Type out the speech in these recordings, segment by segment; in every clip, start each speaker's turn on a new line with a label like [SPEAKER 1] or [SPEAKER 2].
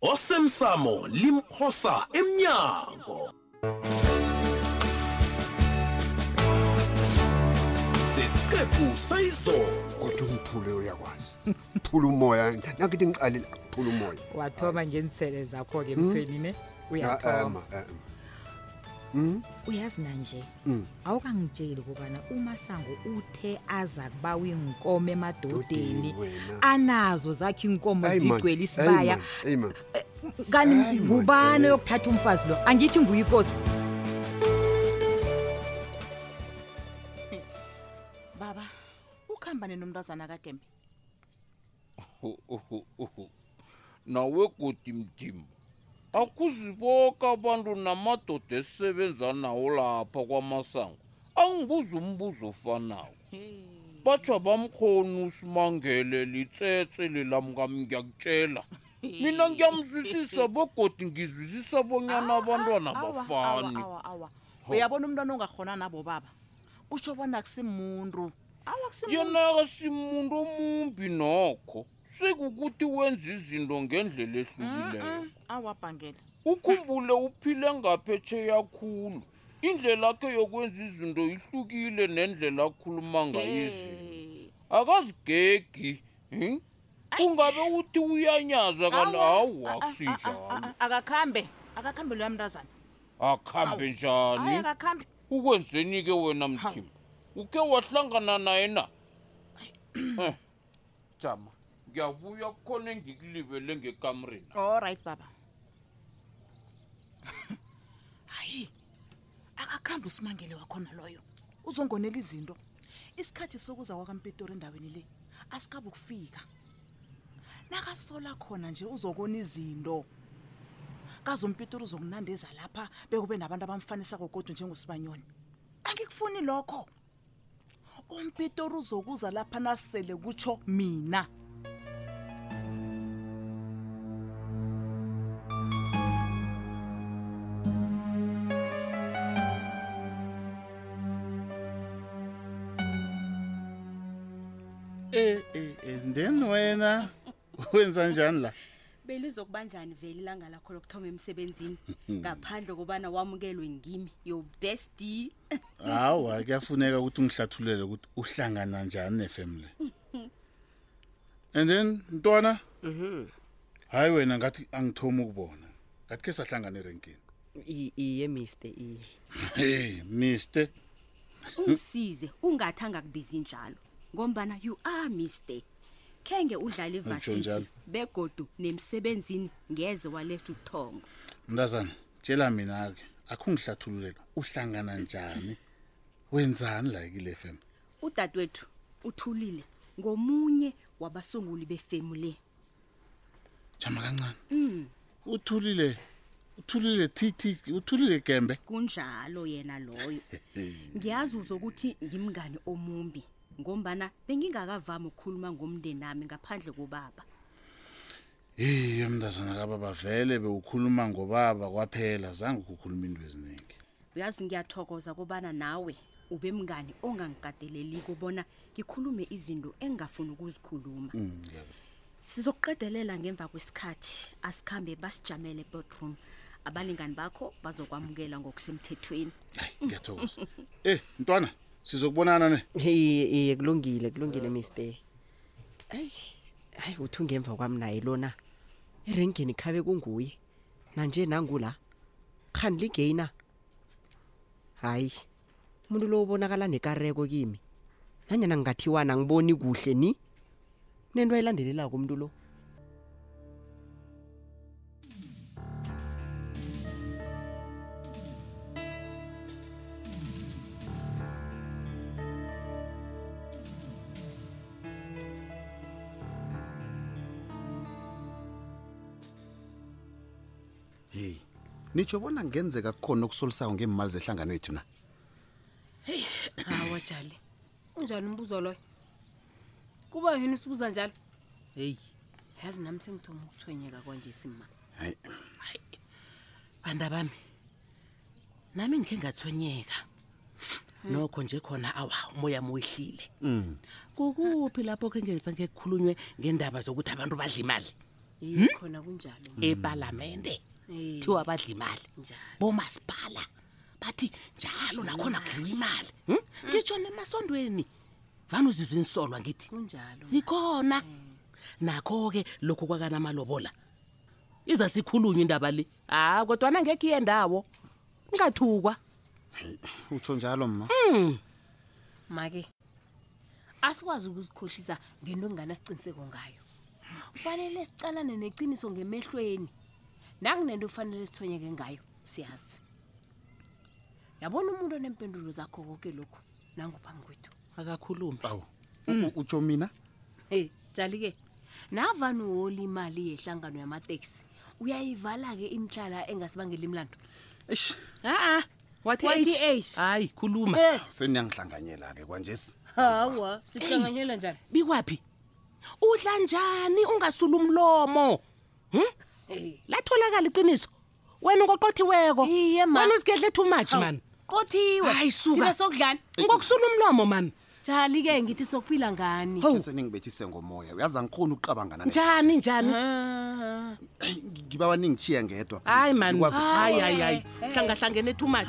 [SPEAKER 1] osemsamo limphosa emnyango sesiqephu sayizolo
[SPEAKER 2] kodwa umthule uyakwazi phula umoya nakithi ngiqale la phula umoya
[SPEAKER 3] wathoma ngensele zakho-ke mthweni ne Ah,
[SPEAKER 2] ah, uyathoba ma, ah, ah.
[SPEAKER 3] uyazi nanje
[SPEAKER 2] Mm.
[SPEAKER 3] awukangitsheli ukubana umasango uthe aza kubawa iinkomo emadodeni anazo zakhe iinkomo zigcwele isibaya
[SPEAKER 2] eh,
[SPEAKER 3] kanti ngubani oyokuthatha umfazi lo angithi nguye ikosi
[SPEAKER 4] baba ukhambane nomntazana kagembe
[SPEAKER 5] nawe koti mtima akuziboka abantu namadoda esisebenza nawo lapha kwamasango angibuza umbuzo ofanawo batsho abamkhona usimangele litsetse lilamkami ngiyakutshela mina ngiyamzwisisa bogodi ngizwisisa bonyana abantwana bafani
[SPEAKER 4] uyabona umntwana ongakhona nabo baba kusho bona akusimuntu awu akusimuntu
[SPEAKER 5] yena akasimuntu omumbi nokho sekukuthi wenza izinto ngendlela ehlukileko
[SPEAKER 4] awabhangela
[SPEAKER 5] ukhumbule uphile ngaphetsheya khulu indlela yakhe yokwenza izinto ihlukile nendlela akhuluma ngayo izinto Eh, akazigegi hmm? ungabe uthi uyanyaza kanti awa, hawu a- a- a- a- akusinjalo a-
[SPEAKER 4] akakhambe akakhambe loya mntazana
[SPEAKER 5] akhambe
[SPEAKER 4] Ayi,
[SPEAKER 5] njani
[SPEAKER 4] akakhambe
[SPEAKER 5] ukwenzeni ke wena mthimba uke wahlangana naye na eh, jama ngiyabuya kukhona engikulibele ngekamreni
[SPEAKER 4] olright oh, baba hayi akakhambi usimangele wakhona loyo uzongonela izinto isikhathi sokuza kwakampitori endaweni le asikabe ukufika nakasola khona nje uzokona izinto kazi umpituru uzokunandeza lapha bekube nabantu abamfanisako kodwa njengosibanyoni angikufuni lokho umpituru uzokuza lapha nasele kutsho mina
[SPEAKER 6] Eh eh eh then wena wenza njani la?
[SPEAKER 7] Belizokuba njani vele ilanga lakho lokuthoma emsebenzini ngaphandle kobana wamukelwe ngimi your bestie.
[SPEAKER 6] Hawa kuyafuneka ukuthi ungihlathulele ukuthi uhlangana njani nefamily. And then ntwana? Mhm. Hayi wena ngathi angithoma ukubona. Ngathi ke sahlangana erenkini.
[SPEAKER 8] I- iye mister iye
[SPEAKER 6] Hey, mister.
[SPEAKER 7] ungisize ungathi angakubizi njalo ngombana you are mister khenge udlala
[SPEAKER 6] ivasiti
[SPEAKER 7] begodu nemsebenzini ngeze waletha uthongo
[SPEAKER 6] mntazana tshela mina-ke akho ngihlathululela uhlangana njani wenzani la kile fm
[SPEAKER 7] udadewethu uthulile ngomunye wabasunguli befemu le
[SPEAKER 6] jama kancane mm. uthulile uthulile thithi uthulile gembe
[SPEAKER 7] kunjalo yena loyo ngiyazi uzokuthi ngimngane omumbi ngombana bengingakavami ukukhuluma ngomndeni nami ngaphandle kobaba
[SPEAKER 6] iye mntazana kababa vele bewukhuluma ngobaba kwaphela zange ukukhuluma into eziningi
[SPEAKER 7] uyazi ngiyathokoza kobana nawe ube mngani ongangikadeleliko bona ngikhulume izinto engingafuni ukuzikhuluma
[SPEAKER 6] Mm, ngiyabona.
[SPEAKER 7] sizokuqedelela ngemva kwesikhathi asikhambe basijamele ebodroom abalingani bakho bazokwamukela ngokusemthethweni
[SPEAKER 6] ngiyathokoza Eh, mntwana, sizokubonana ne.
[SPEAKER 8] iye iye kulungile kulungile mister ayi ayi uthi ungemva kwami naye lona erengeni khabe kunguye nanje nangu la khani ligeyi na hayi umuntu lo ubonakala nekareko kimi nanyana ngingathiwana ngiboni kuhle ni nento ayilandelelako umuntu lo
[SPEAKER 9] yeyi nitsho bona kungenzeka kukhona okusolisayo ngeemali zehlangano yethu na heyi
[SPEAKER 10] hawa jali unjani umbuzo loyo kuba yini usibuza njalo heyi yazi nami sengithoma ukuthwenyeka kwanje sima
[SPEAKER 9] hayi
[SPEAKER 11] bantabami nami ngikhe ngathwenyeka nokho nje khona awa umoya muwehlile
[SPEAKER 9] Mm.
[SPEAKER 11] kukuphi lapho khe ngeza ngekukhulunywe ngendaba zokuthi abantu badla imali
[SPEAKER 10] Iye, khona kunjalo
[SPEAKER 11] epalamende
[SPEAKER 10] Eh,
[SPEAKER 11] kuthiwa badla imali
[SPEAKER 10] njalo
[SPEAKER 11] bomasipala bathi njalo nakhona kudliwa imali hm? ngitsho nemasondweni vane uzizwa insolwa ngithi
[SPEAKER 10] kunjalo
[SPEAKER 11] zikhona nakho-ke lokhu kwakanamalobola iza sikhulunywe indaba le hayi kodwana ngekho iyendawo ngathukwa
[SPEAKER 9] utsho njalo mma mm.
[SPEAKER 10] make asikwazi ukuzikhohlisa ngento engana siqiniseko ngayo kufanele sicalane neqiniso ngemehlweni nanginento kufanele sithonyeke ngayo siyazi yabona umuntu onempendulo zakho koke lokhu nangu phambi kwethu
[SPEAKER 11] akakhulumi
[SPEAKER 9] awu Mm. utsho mina
[SPEAKER 10] hey jali-ke navani uhola imali yehlangano yamateksi uyayivala-ke imihlala engasibangeli imlando
[SPEAKER 9] eish
[SPEAKER 11] a-a wathi
[SPEAKER 10] Wathi
[SPEAKER 11] eish.
[SPEAKER 10] eish.
[SPEAKER 11] hayi khuluma
[SPEAKER 10] Eh,
[SPEAKER 9] seniyangihlanganyela-ke kwanjesi
[SPEAKER 10] hawa sihlanganyela njani
[SPEAKER 11] bikwaphi udla njani ungasula umlomo hm latholakala iqiniso wena ungoqothiweko
[SPEAKER 10] Iye, ma.
[SPEAKER 11] wena usigedle too much Awu, mani
[SPEAKER 10] qothiwe
[SPEAKER 11] Hayi, suka.
[SPEAKER 10] Thina sokudlani
[SPEAKER 11] ngokusula umlomo mani
[SPEAKER 10] jali ke ngithi sokuphila ngani
[SPEAKER 9] Hawu. bese ningibethise ngomoya uyazi angikhoni ukuqabangana ne-
[SPEAKER 11] njani njani
[SPEAKER 10] Eyi,
[SPEAKER 9] ngi- ngibawa ningitshiye ngedwa
[SPEAKER 11] hayi mani
[SPEAKER 9] Ngikwazi-
[SPEAKER 11] hayi hayi hayi hlangahlangene too much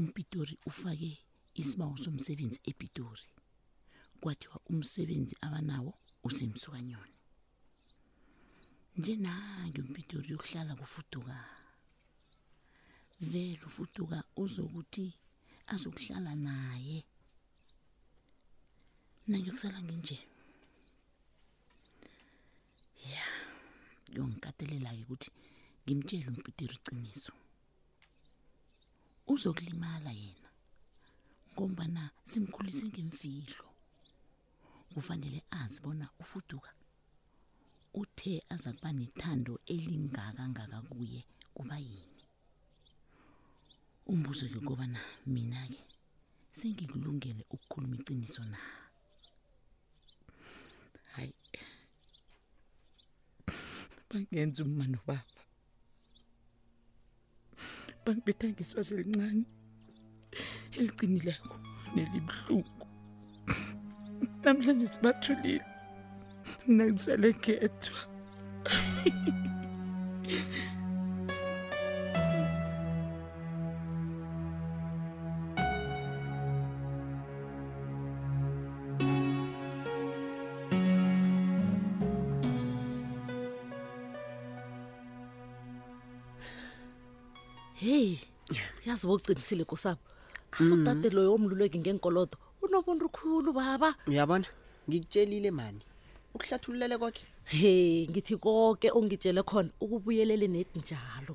[SPEAKER 11] umpitori ufake isibawo somsebenzi epitori kwathiwa umsebenzi abanawo usemsukanyoni njenange umpitori yokuhlala kufuduka vele ufuduka uzokuthi azokuhlala naye mna ngiyokusala nginje ya kuyongikatelela-ke ukuthi ngimtshele umpitiri iqiniso uzokulimala yena ngombana simkhulise ngemfihlo kufanele azi bona ufuduka uthe aza kuba nethando elingaka ngaka kuye kuba yini umbuzo ke kobana mina ke sengikulungele ukukhuluma iqiniso na hayi bangenza umma nobaba bangibetha ngeswazi elincane eliqinileko nelibuhlungu namhlanje sibathulile mina ngisele ngedwa
[SPEAKER 12] heyi yazi bowuqinisile kosabo asodade mm. loyo omluleki ngenkolodo unobuntu khulu baba
[SPEAKER 8] uyabona ngikutshelile mani ukuhlathululele koke
[SPEAKER 12] he ngithi konke ongitshele khona ukubuyelele nedi njalo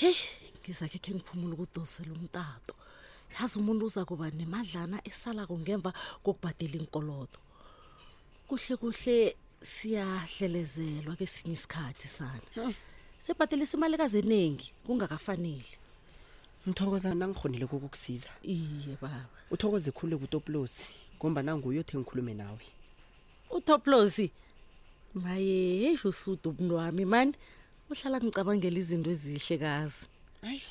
[SPEAKER 12] heyi ngizakhe khe ngiphumula ukudosela umtato yazi umuntu uza kuba nemadlana esalako ngemva kokubhadela inkolodo kuhle kuhle siyahlelezelwa kesinye isikhathi sana hmm. sebhadelisa imali kazeningi kungakafanele
[SPEAKER 8] ngithokoza nangikhonile kokukusiza
[SPEAKER 12] iye baba
[SPEAKER 8] uthokoze khulu kutoplosi ngomba nanguye othe ngikhulume nawe
[SPEAKER 12] utoplosi maye heyi usudu mntwami mani uhlala ngicabangela izinto ezihle kazi
[SPEAKER 8] hayi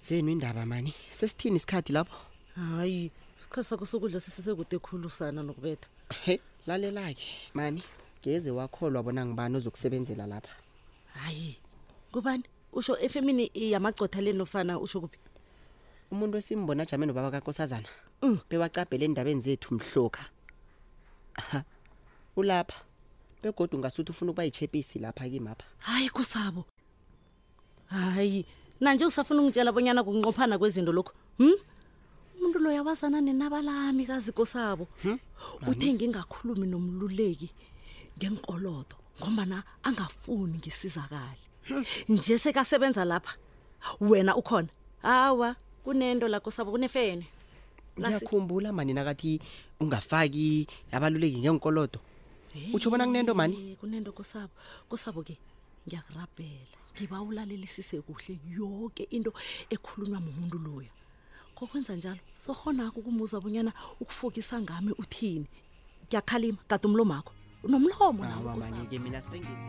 [SPEAKER 8] zenu indaba mani sesithini isikhathi lapho
[SPEAKER 12] hayi isikhathi sakho sokudla sisesekude khulu sana nokubetha
[SPEAKER 8] he lalelake mani ngeze wakholwa bona ngibani ozokusebenzela lapha
[SPEAKER 12] hayi kubani usho efemini yamagcotha le nofana usho kuphi
[SPEAKER 8] umuntu esimbona ajame nobaba kakosazana mm. bewacabhele endabeni zethu mhloka ulapha begodu ngasuthi ufuna ukuba yitshepisi lapha kimapha
[SPEAKER 12] hayi kusabo hayi nanje usafuna ungitshela bonyana kunqophana kwezinto lokho hm umuntu loya wazana nenaba lami kazi kosabo hm? uthe ngingakhulumi nomluleki ngenkolodo ngombana angafuni ngisizakale hm? nje sekasebenza lapha wena ukhona hawa kunento la kosabo kunefene
[SPEAKER 8] ngiyakhumbula mani nakathi ungafaki abaluleki ngenkolodo utsho bona kunento mani
[SPEAKER 12] Eh, kunento kusabo kusabo ke ngiyakurabhela ngiba ulalelisise kuhle yoke into ekhulunywa mumuntu loya kokwenza njalo sorhonako ukumuza bonyana ukufokisa ngami uthini ngiyakhalima kade umlomakho unomlomo nawo kusabo
[SPEAKER 8] awamanyeke mina sengithi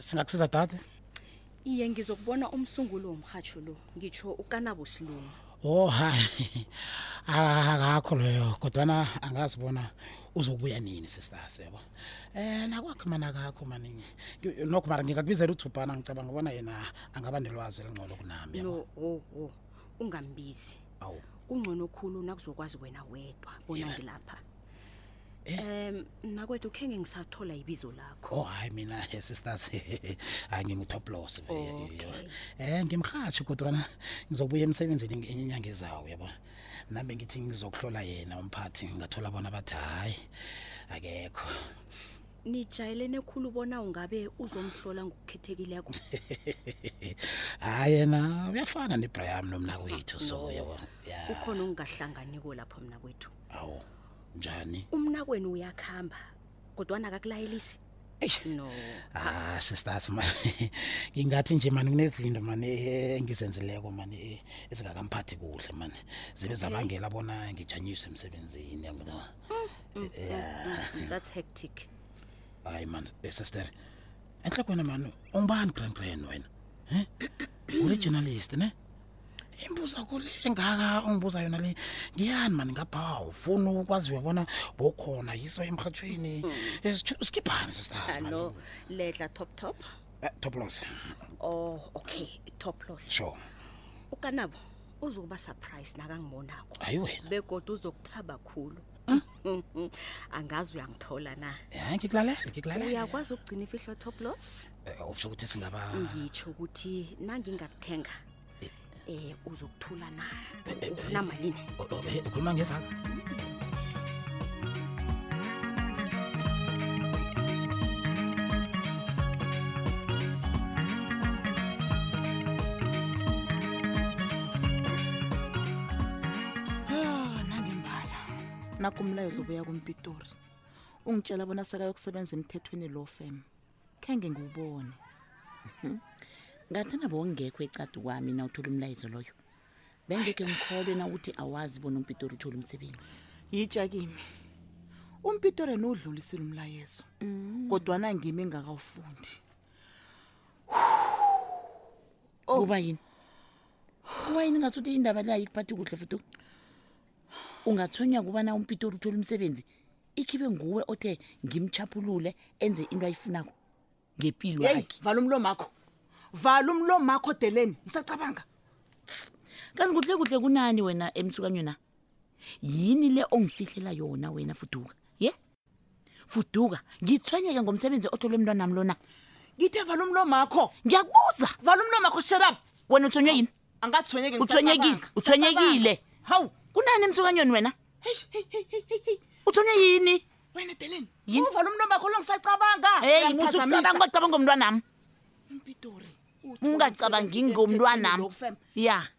[SPEAKER 13] singakusiza dade
[SPEAKER 7] iye ngizokubona umsunguli womrhatsho lo ngitsho ukanabo silungu
[SPEAKER 13] o hayi akakho loyo kodwana angazi bona uzobuya nini sisters yabo um nakwakho mana kakho maningi nokho mara ngingakubizela uthubhana ngicabanga ubona yena angaba nelwazi elingcono kunami
[SPEAKER 7] no o o ungambizi
[SPEAKER 13] awu
[SPEAKER 7] kungcono khulu nakuzokwazi wena wedwa bona ngilapha um nakwethu khenge ngisathola ibizo lakho
[SPEAKER 13] oh hayi mina eh, sisters angingutop loss um eh, ngimrhatshi kodwana ngizobuya emsebenzini nge- enye inyanga ezawo yabona nami ngithi ngizokuhlola yena umphathi ngathola bona bathi hayi akekho
[SPEAKER 7] nijayelene khulu bona ungabe uzomhlola ngokukhethekileko
[SPEAKER 13] hayi yena uyafana nebraham nomnakwethu so yabona ya
[SPEAKER 7] ukhona ongahlanganiko lapho mna kwethu
[SPEAKER 13] awu njani
[SPEAKER 7] umnakwenu uyakhamba kodwana akakulayelisi no
[SPEAKER 13] ah sisters man ngingathi nje mani kunezinto mani eh, engizenzileko mani eh, ezingakamphathi kuhle mani zibe zabangela bona ngijanyiswe emsebenzini yabona
[SPEAKER 7] mm, mm, mm, that's hectic
[SPEAKER 13] hayi man eh, sister enhle kwena mani ungubani grand grand wena um uli-journalist ne imbuza kule engaka ongibuza yona le ngiyani mani ngapha ufuna ukwaziwa bona bokhona yiso emrhatshweni Sitjho- sikhiphani sisters man.
[SPEAKER 7] no ledla top top
[SPEAKER 13] Eh, top loss
[SPEAKER 7] oh okay top loss
[SPEAKER 13] sure
[SPEAKER 7] ukanabo uzokuba surprise nakangibonako
[SPEAKER 13] hayi wena
[SPEAKER 7] begoda uzokuthaba khulu angazi uyangithola na
[SPEAKER 13] Eh ngikulalela ngikulalela.
[SPEAKER 7] uyakwazi ukugcina ifihlo top loss
[SPEAKER 13] Eh, Usho ukuthi singaba
[SPEAKER 7] ngitsho ukuthi nangingakuthenga eh uzokuthula na ufuna malini Oh, oh,
[SPEAKER 13] eh, ukhuluma ngezaka.
[SPEAKER 4] Bhala. Naku umlayezo obuya kumpitori. Ungitshela bona sekayokusebenza emthethweni lo fam. Khenge ngiwubone.
[SPEAKER 11] ngathi nabo ngekho ecadi kwami na uthola umlayezo loyo bengeke ngikholwe na uthi awazi bona umpitori uthola umsebenzi
[SPEAKER 4] yitsha kimi umpitori yena udlulisile umlayezo kodwana ngimi engakawufundi Oh.
[SPEAKER 11] kuba yini kuba yini ngasuthi indaba le ayikuphathi kuhle futhi ungathonywa kubana umpitori uthole umsebenzi ikhibe nguwe othe ngimchaphulule enze into ayifunako ngepilo
[SPEAKER 4] yeyi
[SPEAKER 11] yakhe
[SPEAKER 4] vala umlomo akho vala umlomo akho deleni ngisacabanga
[SPEAKER 11] kanti kuhle kuhle kunani wena emsukanyweni na yini le ongihlihlela yona wena fuduka ye fuduka ngithwenyeke ngomsebenzi otholwe emntwanami lona
[SPEAKER 4] ngithe vala umlomo wakho
[SPEAKER 11] ngiyakubuza
[SPEAKER 4] vala umlomo wakho shut up
[SPEAKER 11] wena uthonywe yini
[SPEAKER 4] angathwenyeke
[SPEAKER 11] uthwenyekile uthwenyekile
[SPEAKER 4] hawu
[SPEAKER 11] kunani emsukanyoni wena uthonywe yini
[SPEAKER 4] wena deleni
[SPEAKER 11] yini
[SPEAKER 4] uvala umlomo wakho longisacabanga
[SPEAKER 11] heyi
[SPEAKER 4] musa
[SPEAKER 11] ucabanga kwacabanga umntwanami
[SPEAKER 4] mpitori
[SPEAKER 11] ungacabangi ngomntwanami ya